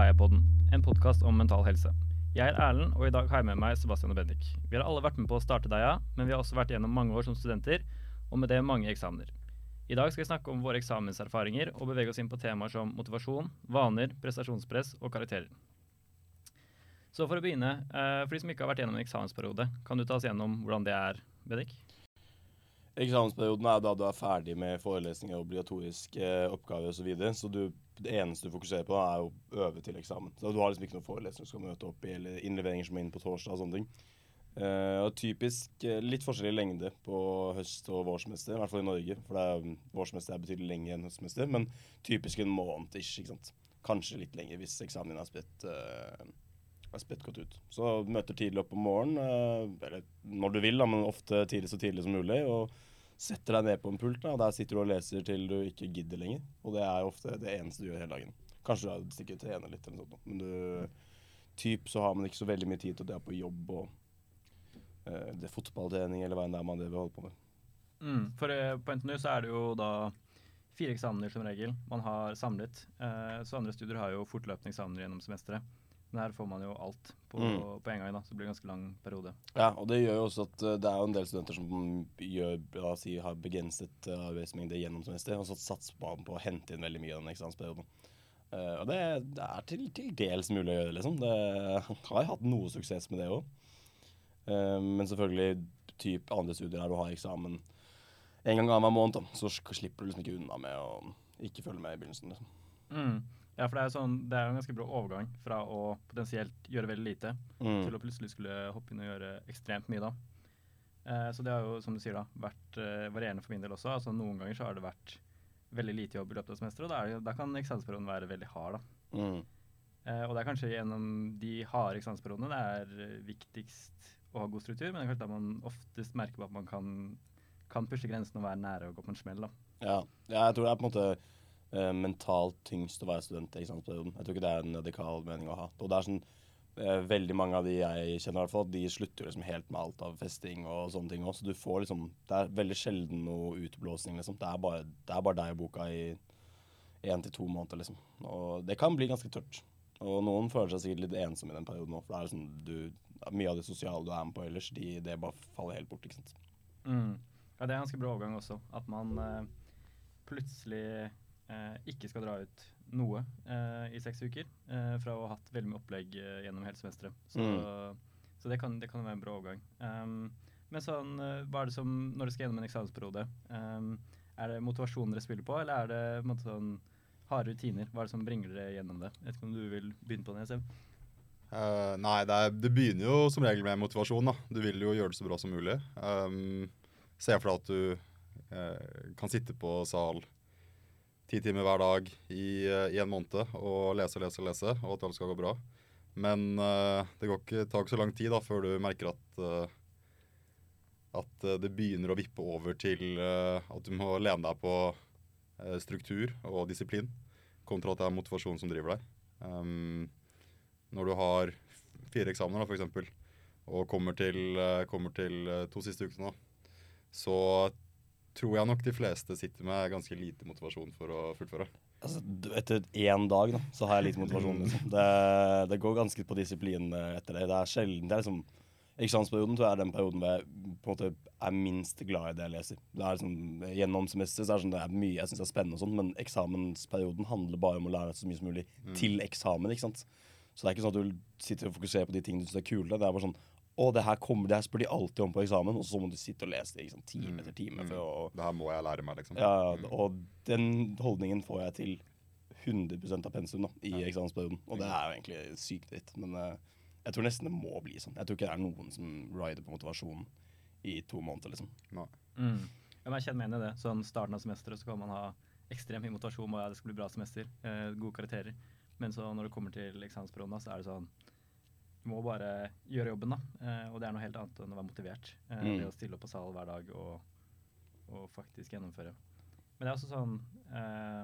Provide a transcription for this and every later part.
velkommen en podkast om mental helse. Jeg er Erlend, og i dag har jeg med meg Sebastian og Bendik. Vi har alle vært med på å starte Deia, men vi har også vært gjennom mange år som studenter, og med det mange eksamener. I dag skal vi snakke om våre eksamenserfaringer og bevege oss inn på temaer som motivasjon, vaner, prestasjonspress og karakterer. Så for å begynne, eh, for de som ikke har vært gjennom en eksamensperiode, kan du ta oss gjennom hvordan det er, Bendik? Eksamensperioden er da du er ferdig med forelesninger, obligatoriske eh, oppgaver osv. Så, videre. så du, det eneste du fokuserer på, er å øve til eksamen. Så Du har liksom ikke noen forelesninger du skal møte opp i, eller innleveringer som er inn på torsdag og sånne ting. Uh, og typisk uh, litt forskjellig lengde på høst- og vårsemester, i hvert fall i Norge. For er, vårsemester er betydelig lenger enn høstsemester, men typisk en måned ish. ikke sant? Kanskje litt lenger hvis eksamen er spredt, uh, er spredt godt ut. Så møter tidlig opp om morgenen, eller når du vil, da, men ofte tidlig så tidlig som mulig. og setter deg ned på en pult, da, og der sitter du og leser til du ikke gidder lenger. Og det er ofte det eneste du gjør hele dagen. Kanskje du stikker og trener litt, eller noe sånt, men du typ så har man ikke så veldig mye tid til dra på jobb og uh, det fotballtrening eller hva enn det er man vil holde på med. Mm, for uh, på NTNU så er det jo da fire eksamener som regel man har samlet. Uh, så andre studier har jo fortløpende eksamener gjennom semesteret. Men her får man jo alt på, mm. på en gang, da, så det blir en ganske lang periode. Ja, og det gjør jo også at uh, det er jo en del studenter som gjør, la oss si, har begrenset uh, arbeidsmengde gjennom semesteret, og så satser man på å hente inn veldig mye av den eksamensperioden. Uh, og det, det, er til, til, dels mulig å gjøre, liksom. Det har hatt noe suksess med det òg. Uh, men selvfølgelig typ andre studier der du har eksamen en gang annenhver måned, da, så slipper du liksom ikke unna med å ikke følge med i begynnelsen. liksom. Mm. Ja, for det er, sånn, det er en ganske bra overgang fra å potensielt gjøre veldig lite mm. til å plutselig skulle hoppe inn og gjøre ekstremt mye da. Eh, så det har jo, som du sier, da, vært eh, varierende for min del også. Altså Noen ganger så har det vært veldig lite jobb i løpet av semesteret, og da, det, da kan eksamensperioden være veldig hard. da. Mm. Eh, og det er kanskje gjennom de harde eksamensperiodene det er viktigst å ha god struktur, men det er kanskje da man oftest merker på at man kan, kan pushe grensen og være nære å gå på en smell. da. Ja, jeg tror det er på en måte uh, mentalt tyngst å være student i eksamensperioden. Jeg tror ikke det er en radikal mening å ha. Og det er sånn uh, Veldig mange av de jeg kjenner, i hvert fall, de slutter liksom helt med alt av festing og sånne ting òg. Så du får liksom Det er veldig sjelden noe utblåsning, liksom. Det er bare, det er bare deg i boka i én til to måneder, liksom. Og det kan bli ganske tørt. Og noen føler seg sikkert litt ensomme i den perioden òg, for det er liksom du Mye av det sosiale du er med på ellers, de, det bare faller helt bort, ikke sant. Mm. Ja, det er en ganske bra overgang også. At man eh, plutselig eh, ikke skal dra ut noe eh, i seks uker eh, fra å ha hatt veldig mye opplegg eh, gjennom hele semesteret. Så, mm. så det, kan, det, kan, være en bra overgang. Um, men sånn, eh, hva er det som, når du skal gjennom en eksamensperiode, um, er det motivasjonen dere spiller på, eller er det måte, sånn, harde rutiner? Hva er det som bringer dere gjennom det? Jeg vet ikke om du vil begynne på det, Sev? Uh, nei, det, er, det, begynner jo som regel med motivasjon. da. Du vil jo gjøre det så bra som mulig. Um, Se for deg at du uh, kan sitte på sal ti timer hver dag i, eh, i, en måned og lese lese lese, og at alt skal gå bra. Men uh, det går ikke, tar ikke så lang tid da, før du merker at, uh, at det begynner å vippe over til at du må lene deg på struktur og disiplin, kontra at det er motivasjon som driver deg. Um, når du har fire eksamener, f.eks., og kommer til, kommer til to siste ukene, så tror jeg nok de fleste sitter med ganske lite motivasjon for å fullføre. Altså, etter én dag da, så har jeg lite motivasjon. Liksom. Det, det, går ganske på disiplin eh, etter det. Det er sjelden det er liksom, Eksamensperioden tror jeg er den perioden hvor jeg på en måte er minst glad i det jeg leser. Det er liksom, Gjennom semesteret så er det, sånn, det er mye jeg syns er spennende, og sånt, men eksamensperioden handler bare om å lære så mye som mulig mm. til eksamen. ikke sant? Så det er ikke sånn at du sitter og fokuserer på de tingene du syns er kule. Det er bare sånn og det her, kommer, det her spør de alltid om på eksamen, og så må du sitte og lese det liksom, time mm. etter time. Mm. For å, det her må jeg lære meg, liksom. Ja, mm. Og den holdningen får jeg til 100 av pensum da, i ja. eksamensperioden. Og det er jo egentlig sykt dritt. Men uh, jeg tror nesten det må bli sånn. Jeg tror ikke det er noen som rider på motivasjonen i to måneder, liksom. No. Mm. Ja, jeg kjenner meg igjen i det. Sånn starten av semesteret så kan man ha ekstremt mye motivasjon og ja, det skal bli bra semester, eh, gode karakterer. Men så når det kommer til eksamensperioden, så er det sånn du må bare gjøre jobben, da. Eh, og det er noe helt annet enn å være motivert. Eh, mm. Det å stille opp på sal hver dag og, og, faktisk gjennomføre. Men det er også sånn eh,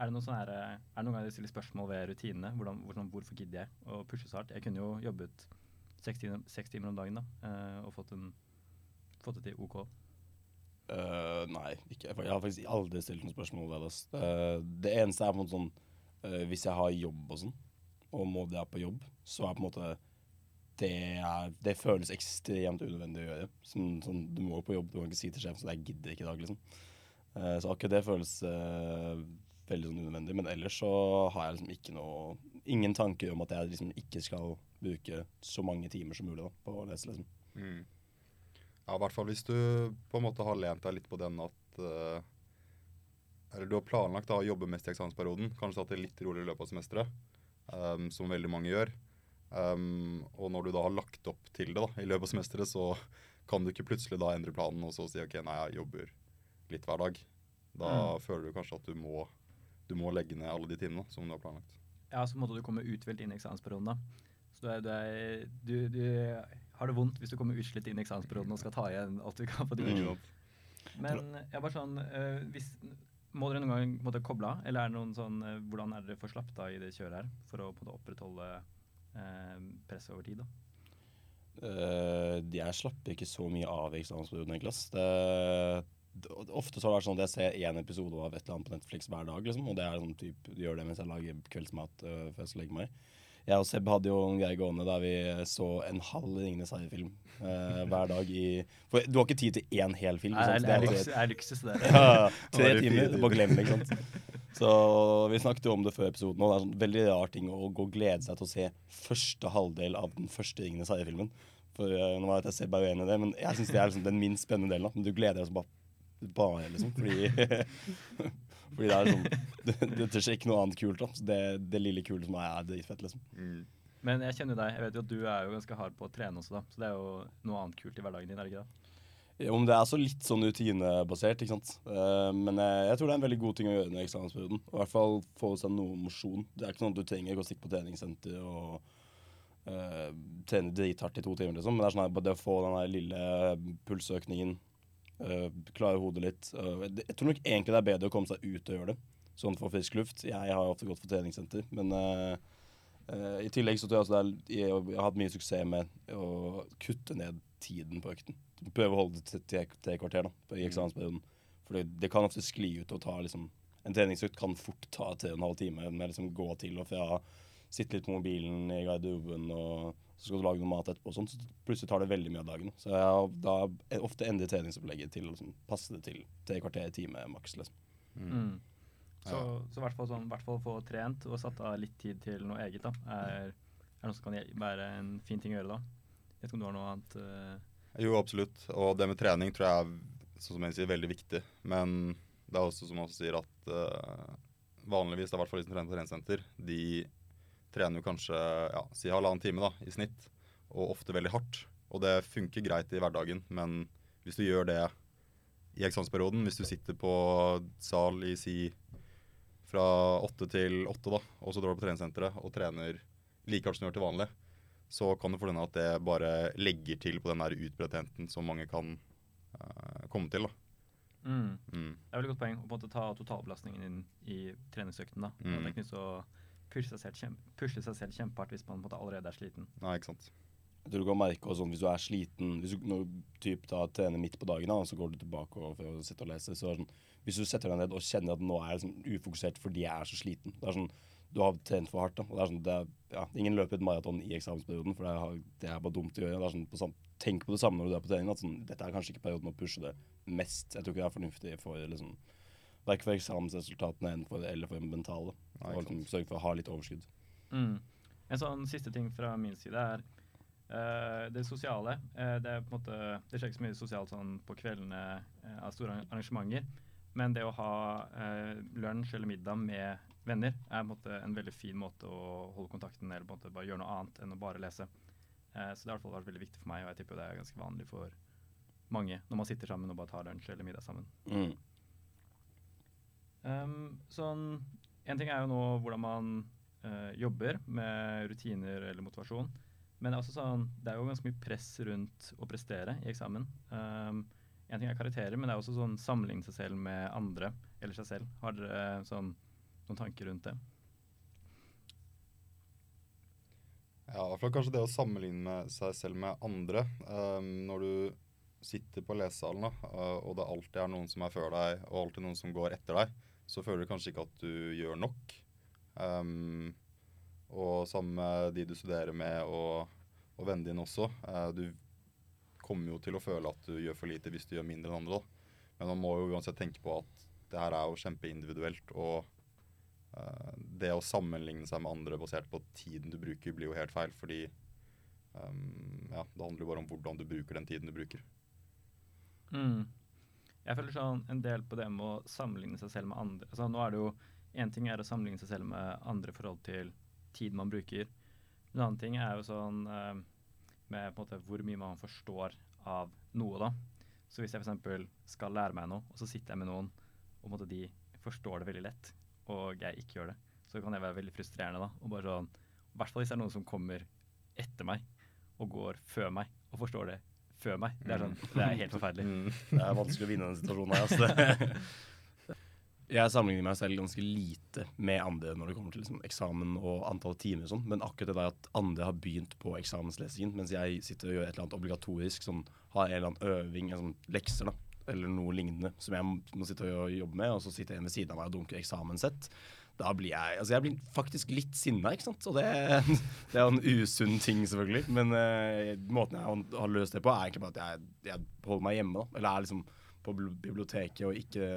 Er det noen sånn er det noen ganger du stiller spørsmål ved rutinene? Hvordan, hvordan, hvorfor gidder jeg å pushe så hardt? Jeg kunne jo jobbet seks timer, seks timer om dagen da, eh, og fått, en, fått, det til OK. Uh, nei, ikke. Jeg har faktisk aldri stilt noen spørsmål ved det. Uh, det eneste er på en måte sånn uh, hvis jeg har jobb og sånn, og må det på jobb, så er på en måte det, er, det føles ekstremt unødvendig å gjøre. Sånn, sånn, du må jo på jobb, du kan ikke si til sjefen at jeg gidder ikke i dag, liksom. Uh, så akkurat det føles uh, veldig sånn unødvendig. Men ellers så har jeg liksom ikke noe Ingen tanker om at jeg liksom ikke skal bruke så mange timer som mulig da, på å lese, liksom. Mm. Ja, i hvert fall hvis du på en måte har lent deg litt på den at uh, Eller du har planlagt da, å jobbe mest i eksamensperioden. Kanskje tatt det litt rolig i løpet av semesteret, um, som veldig mange gjør. Um, og når du da har lagt opp til det da, i løpet av semesteret, så kan du ikke plutselig da endre planen og så si ok, nei, jeg jobber litt hver dag. Da Mm. føler du kanskje at du må, du må legge ned alle de timene som du har planlagt. Ja, så måtte du komme uthvilt inn i eksamensperioden, da. Så du, er, du, er, du, du har det vondt hvis du kommer utslitt inn i eksamensperioden og skal ta igjen alt du kan på de Mm. Men jeg bare sånn eh, hvis, Må dere noen gang måtte koble av, eller er det noen sånn eh, Hvordan er dere for slapp i det kjøret her for å måtte, opprettholde eh, presset over tid, da? Uh, jeg slapper ikke så mye av i eksamensperioden, egentlig. Det, ofte så har det vært sånn at jeg ser én episode av et eller annet på Netflix hver dag, liksom. Og det er sånn typ, gjør det mens jeg lager kveldsmat uh, før jeg skal legge meg. Jeg og Seb hadde jo en greie gående der vi så en halv Ringenes herre-film eh, hver dag i For du har ikke tid til én hel film. Det ikke er, sant? det er, luksus, det. ja, ja, tre timer, du bare glem det, ikke sant. Så vi snakket jo om det før episoden, og det er sånn veldig rar ting å gå og glede seg til å se første halvdel av den første Ringenes herre-filmen. For uh, nå vet jeg Seb er uenig i det, men jeg syns det er liksom den minst spennende delen. da. Men du gleder deg så bare, bare liksom, fordi Fordi det er sånn Det, det skjer ikke noe annet kult, da. Så det, det lille kule som er, er dritfett, liksom. Mm. Men jeg kjenner deg. Jeg vet jo at du er jo ganske hard på å trene også, da. Så det er jo noe annet kult i hverdagen din, er det ikke det? Om det er så litt sånn rutinebasert, ikke sant. Eh, men jeg, jeg tror det er en veldig god ting å gjøre under eksamensperioden. I hvert fall få seg noe mosjon. Det er ikke sånn at du trenger å stikke på treningssenter og uh, trene drithardt i to timer, liksom. Men det er sånn at bare det å få den her lille pulsøkningen, uh, klare hodet litt. Uh, jeg tror nok egentlig det er bedre å komme seg ut og gjøre det, sånn for frisk luft. Jeg har ofte gått for treningssenter, men uh, i tillegg så tror jeg altså er, jeg, jeg har hatt mye suksess med å kutte ned tiden på økten. Prøve å holde det til tre, tre kvarter da, på, i Mm. eksamensperioden. For det, det kan ofte skli ut og ta liksom En treningsøkt kan fort ta tre og en halv time med liksom gå til og fra. Sitte litt på mobilen i garderoben, og så skal du lage noe mat etterpå. og sånt, så plutselig tar det veldig mye av dagen. Så jeg har da ofte endret treningsopplegget til å liksom, passe det til tre kvarter, time maks. Liksom. Mm. Så, Ja. så i hvert fall sånn, hvert fall få trent og satt av litt tid til noe eget, da. Er, er noe som kan være en fin ting å gjøre da. Vet ikke om du har noe annet uh... Jo, absolutt. Og det med trening tror jeg er sånn som jeg sier, veldig viktig. Men det er også som man også sier at uh, vanligvis, det er i hvert fall de som trener på treningssenter, de trener jo kanskje ja, si halvannen time da, i snitt, og ofte veldig hardt. Og det funker greit i hverdagen, men hvis du gjør det i eksamensperioden, hvis du sitter på sal i si fra åtte til åtte, da, og så drar du på treningssenteret og trener like hardt som du gjør til vanlig, så kan det hende at det bare legger til på den der utbredtheten som mange kan uh, komme til. da. mm. Mm. Det er veldig godt poeng å på en måte ta totalbelastningen inn i treningsøkten. da. Mm. Det er ikke nytt å pushe seg selv, pushe seg selv kjempehardt hvis man på en måte allerede er sliten. Nei, ikke sant. Jeg tror du kan merke også, sånn, Hvis du er sliten Hvis du når typ, da, trener midt på dagen, da, og så går du tilbake og, for å sitte og lese så er det sånn, Hvis du setter deg ned og kjenner at nå er jeg liksom ufokusert fordi jeg er så sliten det er sånn, Du har trent for hardt. da, og det er sånn, det er, ja, Ingen løper et maraton i eksamensperioden, for det er, det er bare dumt å gjøre. det er sånn, på Tenk på det samme når du er på trening. at sånn, Dette er kanskje ikke perioden å pushe det mest. Jeg tror ikke det er fornuftig for liksom, verken for eksamensresultatene for, eller for det mentale. Og liksom. Sørge for å ha litt overskudd. Mm. En sånn siste ting fra min side er uh, det sosiale. Uh, det, er på en måte, det skjer ikke så mye sosialt sånn på kveldene uh, av store arrangementer. Men det å ha lunsj eller middag med venner er på en, måte en veldig fin måte å holde kontakten eller på en måte bare gjøre noe annet enn å bare lese. Eh, så det har i hvert fall vært veldig viktig for meg, og jeg tipper det er ganske vanlig for mange når man sitter sammen og bare tar lunsj eller middag sammen. Mm. Um, sånn, en ting er jo nå hvordan man eh, jobber med rutiner eller motivasjon. Men det er, også sånn, det er jo ganske mye press rundt å prestere i eksamen. Um, en ting er karakterer, men det er også sånn sammenligne seg selv med andre eller seg selv. Har dere eh, sånn, noen tanker rundt det? Ja, i hvert fall kanskje det å sammenligne seg selv med andre. Um, når du sitter på lesesalen, da, uh, og det alltid er noen som er før deg, og alltid noen som går etter deg, så føler du kanskje ikke at du gjør nok. Um, og sammen med de du studerer med, og, og vennene dine også. Uh, du kommer jo til å føle at du gjør for lite hvis du gjør mindre enn andre. Da. Men man må jo uansett tenke på at det her er jo kjempeindividuelt. Og uh, det å sammenligne seg med andre basert på tiden du bruker, blir jo helt feil. Fordi um, ja, det handler jo bare om hvordan du bruker den tiden du bruker. Mm. Jeg føler sånn en del på det med å sammenligne seg selv med andre. Altså, nå er det jo Én ting er å sammenligne seg selv med andre i forhold til tid man bruker. En annen ting er jo sånn eh, med på en måte hvor mye man forstår av noe, da. Så hvis jeg f.eks. skal lære meg noe, og så sitter jeg med noen, og måte de forstår det veldig lett, og jeg ikke gjør det, så kan det være veldig frustrerende, da. Og bare sånn, I hvert fall hvis det er noen som kommer etter meg og går før meg og forstår det før meg. Det er, sånn, det er helt forferdelig. Det er vanskelig å vinne den situasjonen her. Altså. Jeg sammenligner meg selv ganske lite med andre når det kommer til liksom, eksamen og antall timer og sånn, men akkurat det der at andre har begynt på eksamenslesingen, mens jeg sitter og gjør et eller annet obligatorisk, sånn, har en eller annen øving, en sånn lekser, da, eller noe lignende, som jeg må sitte og jobbe med, og så sitter en ved siden av meg og dunker eksamenssett. Da blir jeg Altså, jeg blir faktisk litt sinna, ikke sant. Og det, det er jo en usunn ting, selvfølgelig. Men uh, måten jeg har løst det på, er egentlig bare at jeg, jeg holder meg hjemme, da. Eller er liksom på biblioteket og ikke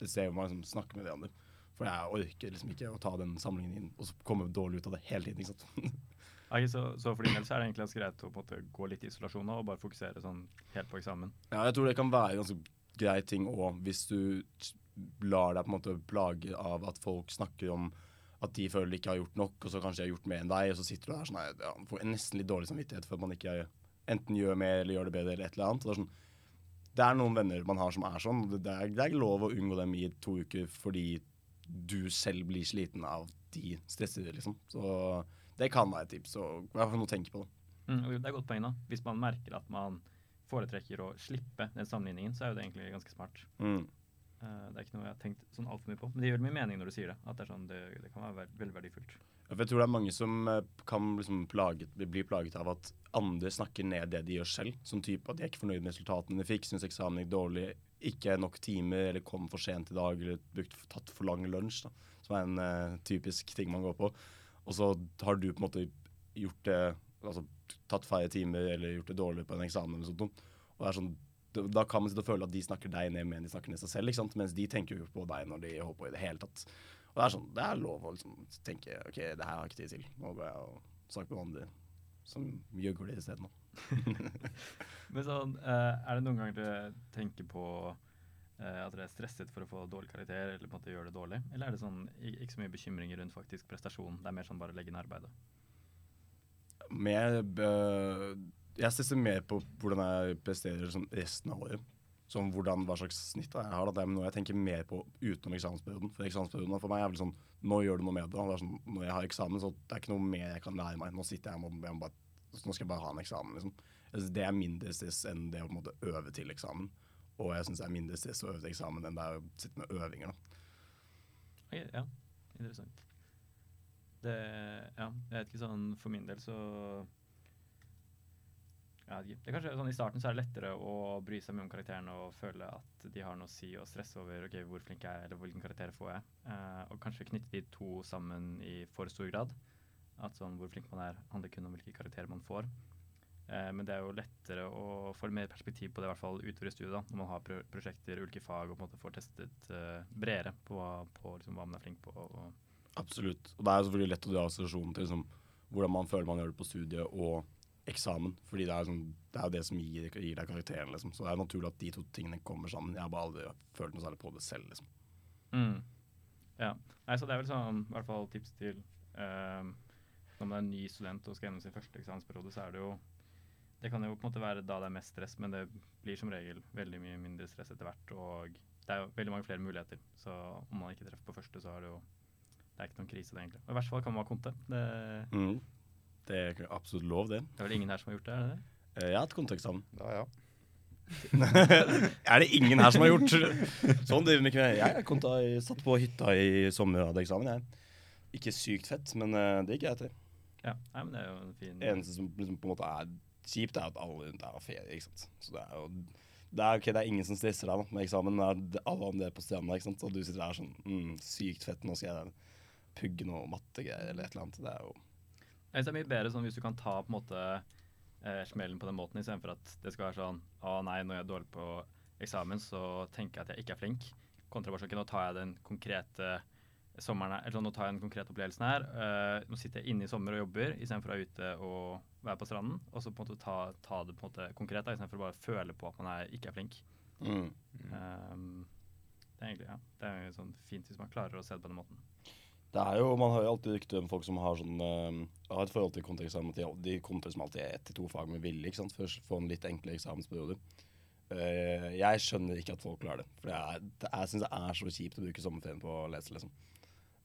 et sted hvor man liksom snakker med hverandre. For jeg orker liksom ikke å ta den samlingen inn og så komme dårlig ut av det hele tiden. ikke sant? Okay, så, så, for din del så er det egentlig ganske greit å måte, gå litt i isolasjon og bare fokusere sånn helt på eksamen? Ja, jeg tror det kan være en ganske grei ting òg, hvis du lar deg på en måte plage av at folk snakker om at de føler de ikke har gjort nok, og så kanskje de har gjort mer enn deg, og så sitter du der sånn ja, får nesten litt dårlig samvittighet for at man ikke enten gjør mer eller gjør det bedre eller et eller annet. Det er sånn, det er noen venner man har som er sånn. Det er, det er ikke lov å unngå dem i to uker fordi du selv blir sliten av de stressede, liksom. Så det kan være et tips. Og hvert fall noe å tenke på. Mm, det er godt poeng, da. Hvis man merker at man foretrekker å slippe den sammenligningen, så er jo det egentlig ganske smart. Mm. Uh, det er ikke noe jeg har tenkt sånn altfor mye på. Men det gjør mye mening når du sier det. At det, sånn, det, det kan være veldig verdifullt. Jeg tror det er mange som eh, kan liksom plaget, bli plaget av at andre snakker ned det de gjør selv. Som type at de er ikke fornøyd med resultatene de fikk, syns eksamen gikk dårlig, ikke nok timer eller kom for sent i dag eller brukt, tatt for lang lunsj. Da, som er en uh, typisk ting man går på. Og så har du på en måte gjort det altså tatt færre timer eller gjort det dårlig på en eksamen eller sånt. Og det er sånn da kan man sitte og føle at de snakker deg ned mer enn de snakker ned seg selv. ikke sant? Mens de tenker jo på deg når de holder på i det hele tatt. Og det er sånn, det er lov å liksom tenke OK, det her har jeg ikke tid til. Nå går jeg og snakker med andre som gjør det isteden. Men sånn, uh, er det noen ganger dere tenker på uh, at dere er stresset for å få dårlig karakter, eller på en måte gjøre det dårlig? Eller er det sånn ikke så mye bekymringer rundt faktisk prestasjon? Det er mer sånn bare legge inn arbeidet? Mer uh, Jeg stresser mer på hvordan jeg presterer sånn resten av året som hvordan, hva slags snitt jeg har. Det er noe jeg tenker mer på utenom eksamensperioden. For eksamensperioden for meg er vel sånn Nå gjør du noe med det. det sånn, når jeg har eksamen, så det er ikke noe mer jeg kan lære meg. Nå sitter jeg og bare, nå skal jeg bare ha en eksamen, liksom. Det er mindre stress enn det å på en måte øve til eksamen. Og jeg syns det er mindre stress å øve til eksamen enn det er å sitte med øvinger. da. Okay, ja, interessant. Det Ja, jeg vet ikke sånn For min del så det er kanskje sånn I starten så er det lettere å bry seg mye om karakterene og føle at de har noe å si og stresse over ok, hvor flink jeg er eller hvilken karakter får jeg. Uh, og kanskje knytte de to sammen i for stor grad. At sånn hvor flink man er, handler kun om hvilke karakterer man får. Uh, men det er jo lettere å få mer perspektiv på det, i hvert fall utover i studiet, da, når man har pro prosjekter, ulike fag og på en måte får testet uh, bredere på, på liksom, hva man er flink på. Og Absolutt. Og det er selvfølgelig lett å dra assosiasjonen til liksom, hvordan man føler man gjør det på studiet. og eksamen. Fordi det er, sånn, det, er det som gir, gir, deg karakteren. Liksom. Så det er naturlig at de to tingene kommer sammen. Jeg har bare aldri følt noe særlig på det selv. Liksom. Mm. Ja. Nei, så det er vel sånn, i hvert fall tips til uh, når man er ny student og skal gjennom sin første eksamensperiode, så er det jo Det kan jo på en måte være da det er mest stress, men det blir som regel veldig mye mindre stress etter hvert. Og det er jo veldig mange flere muligheter. Så om man ikke treffer på første, så er det jo Det er ikke noen krise, det, egentlig. Og I hvert fall kan man ha konte. Det mm. Det er absolutt lov, det. Det er vel ingen her som har gjort det? er det det? Eh, jeg har hatt kontekstamen. Ja, ja. er det ingen her som har gjort Sånn driver vi ikke med. Jeg konta, satt på hytta i sommer og hadde eksamen. Jeg. Ikke sykt fett, men uh, det gikk jeg etter. Ja, nei, men det er jo en fin... Eneste som liksom, på en måte er kjipt, er at alle rundt der har ferie. ikke sant? Så det er jo det er, okay, det er ingen som stresser deg da, med eksamen. Det er alle andre på stranda, ikke sant? og du sitter der sånn mm, Sykt fett, nå skal jeg pugge noe mattegreier eller et eller annet. Det er jo Jeg synes det er mye bedre sånn hvis du kan ta på en måte eh, smellen på den måten, istedenfor at det skal være sånn Å nei, når jeg er dårlig på eksamen, så tenker jeg at jeg ikke er flink. Kontra bare sånn, nå tar jeg den konkrete sommeren her, eller sånn, nå tar jeg den konkrete opplevelsen her. eh, nå sitter jeg inne i sommer og jobber istedenfor å være ute og være på stranden. Og så på en måte ta, ta det på en måte konkret, istedenfor å bare føle på at man er, ikke er flink. mm. Um, det er egentlig, ja, det er jo sånn fint hvis man klarer å se det på den måten. Det er jo, Man hører alltid rykte om folk som har sånn uh, har et forhold til kontekseksamen. at De, de til som alltid ett til to fag med vilje ikke sant? for å få en litt enkle eksamensperioder. Uh, jeg skjønner ikke at folk klarer det. For det er, jeg syns det er så kjipt å bruke sommerferien på å lese. liksom.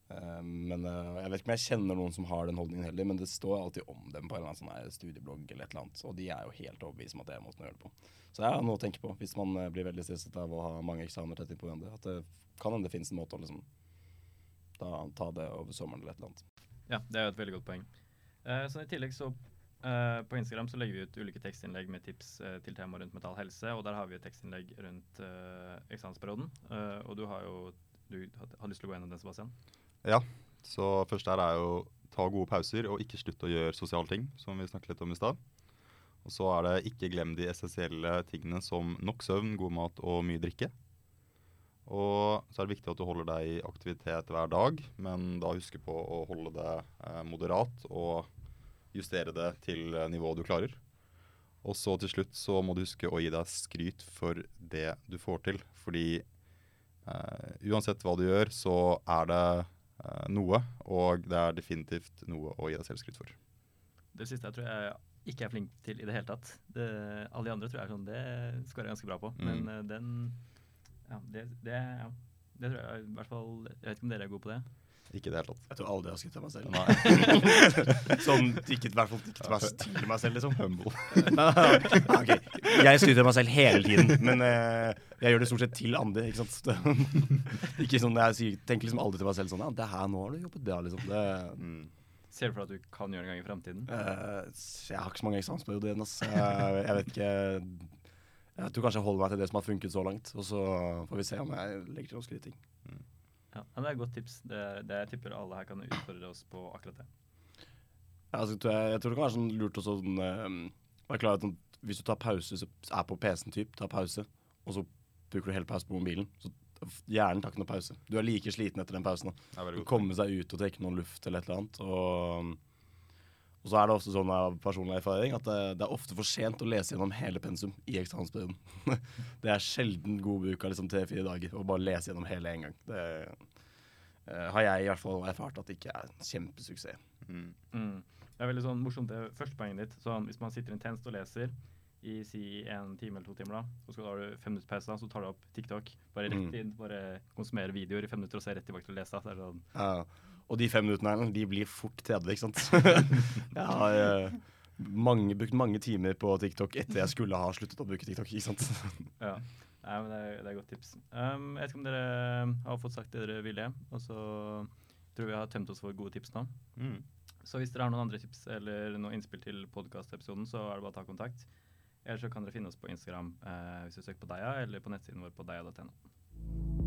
Uh, men eh, Jeg vet ikke om jeg kjenner noen som har den holdningen heller, men det står alltid om dem på en eller annen sånn studieblogg eller et eller annet. Og de er jo helt overbevist om at det er måten å gjøre det på. Så det er noe å tenke på hvis man eh, blir veldig stresset av å ha mange eksamener tett innpå hverandre. At det kan hende det finnes en måte å liksom da, ta det over sommeren eller et eller annet. Ja, det er jo et veldig godt poeng. Eh, så I tillegg så eh, på Instagram så legger vi ut ulike tekstinnlegg med tips eh, til temaer rundt mental helse. og Der har vi et tekstinnlegg rundt uh, eksamensperioden. Eh, og du har jo du har, har lyst til å gå gjennom den, Sebastian? Ja, så først her er jo ta gode pauser og ikke slutt å gjøre sosiale ting, som vi snakket litt om i stad. Og så er det ikke glem de essensielle tingene som nok søvn, god mat og mye drikke. Og så er det viktig at du holder deg i aktivitet hver dag, men da huske på å holde det eh, moderat og justere det til eh, nivået du klarer. Og så til slutt så må du huske å gi deg skryt for det du får til. Fordi eh, uansett hva du gjør, så er det eh, noe, og det er definitivt noe å gi deg selv skryt for. Det siste jeg tror jeg ikke er flink til i det hele tatt. Det, alle de andre tror jeg er sånn, det skårer jeg ganske bra på. Mm. Men eh, den ja det, det, ja, det tror jeg i hvert fall Jeg vet ikke om dere er gode på det. Ikke i det hele tatt. Jeg tror aldri jeg har skutt av meg selv. Nei. sånn, ikke, i hvert fall ikke til meg, til meg selv, liksom. Humble. okay. nei, nei. Jeg skryter av meg selv hele tiden, men uh, jeg gjør det stort sett til andre. ikke sant? Ikke sånn, Jeg sier, tenker liksom aldri til meg selv sånn Ja, det her nå har du jobbet bra, liksom. Det, Mm. Ser du for deg at du kan gjøre det en gang i framtiden? Uh, jeg har ikke så mange eksamensperioder igjen. ass. Jeg, jeg vet ikke Jeg tror kanskje jeg holder meg til det som har funket så langt. Og så får vi se om jeg legger til noe skryting. Ja, Det er et godt tips. Det, det jeg tipper alle her kan utfordre oss på akkurat det. Ja, altså, tror jeg, jeg tror det kan være sånn lurt å sånn, eh, være klar over at sånn, hvis du tar pause, så er på PC-en typ, tar pause, og så bruker du hele pause på mobilen, så hjernen tar ikke noe pause. Du er like sliten etter den pausen. godt. Komme seg ut og trekke noe luft eller et eller annet. Og, og så er det ofte sånn av personlig erfaring at det, det er ofte for sent å lese gjennom hele pensum i eksamensperioden. det er sjelden god bruk av liksom tre-fire dager å bare lese gjennom hele en gang. Det uh, har jeg i hvert fall erfart at det ikke er en kjempesuksess. Mm. Mm. Det er veldig sånn morsomt det første poenget ditt. Sånn, hvis man sitter intenst og leser i si en time eller to timer, da, så skal du ha fem minutter pause, så tar du opp TikTok. Bare rett Mm. inn, bare konsumere videoer i fem minutter og se rett tilbake til å lese. Så er det sånn, Ja, og de fem minuttene her, de blir fort 30, ikke sant? jeg har uh, mange, brukt mange timer på TikTok etter jeg skulle ha sluttet å bruke TikTok, ikke sant? ja. Nei, men det er, det er godt tips. Um, jeg vet ikke om dere har fått sagt det dere ville, og så tror jeg vi har tømt oss for gode tips nå. Mm. Så hvis dere har noen andre tips eller noe innspill til podkastepisoden, så er det bare å ta kontakt. Eller så kan dere finne oss på Instagram eh, hvis du søker på Deia, eller på nettsiden vår på deia.no.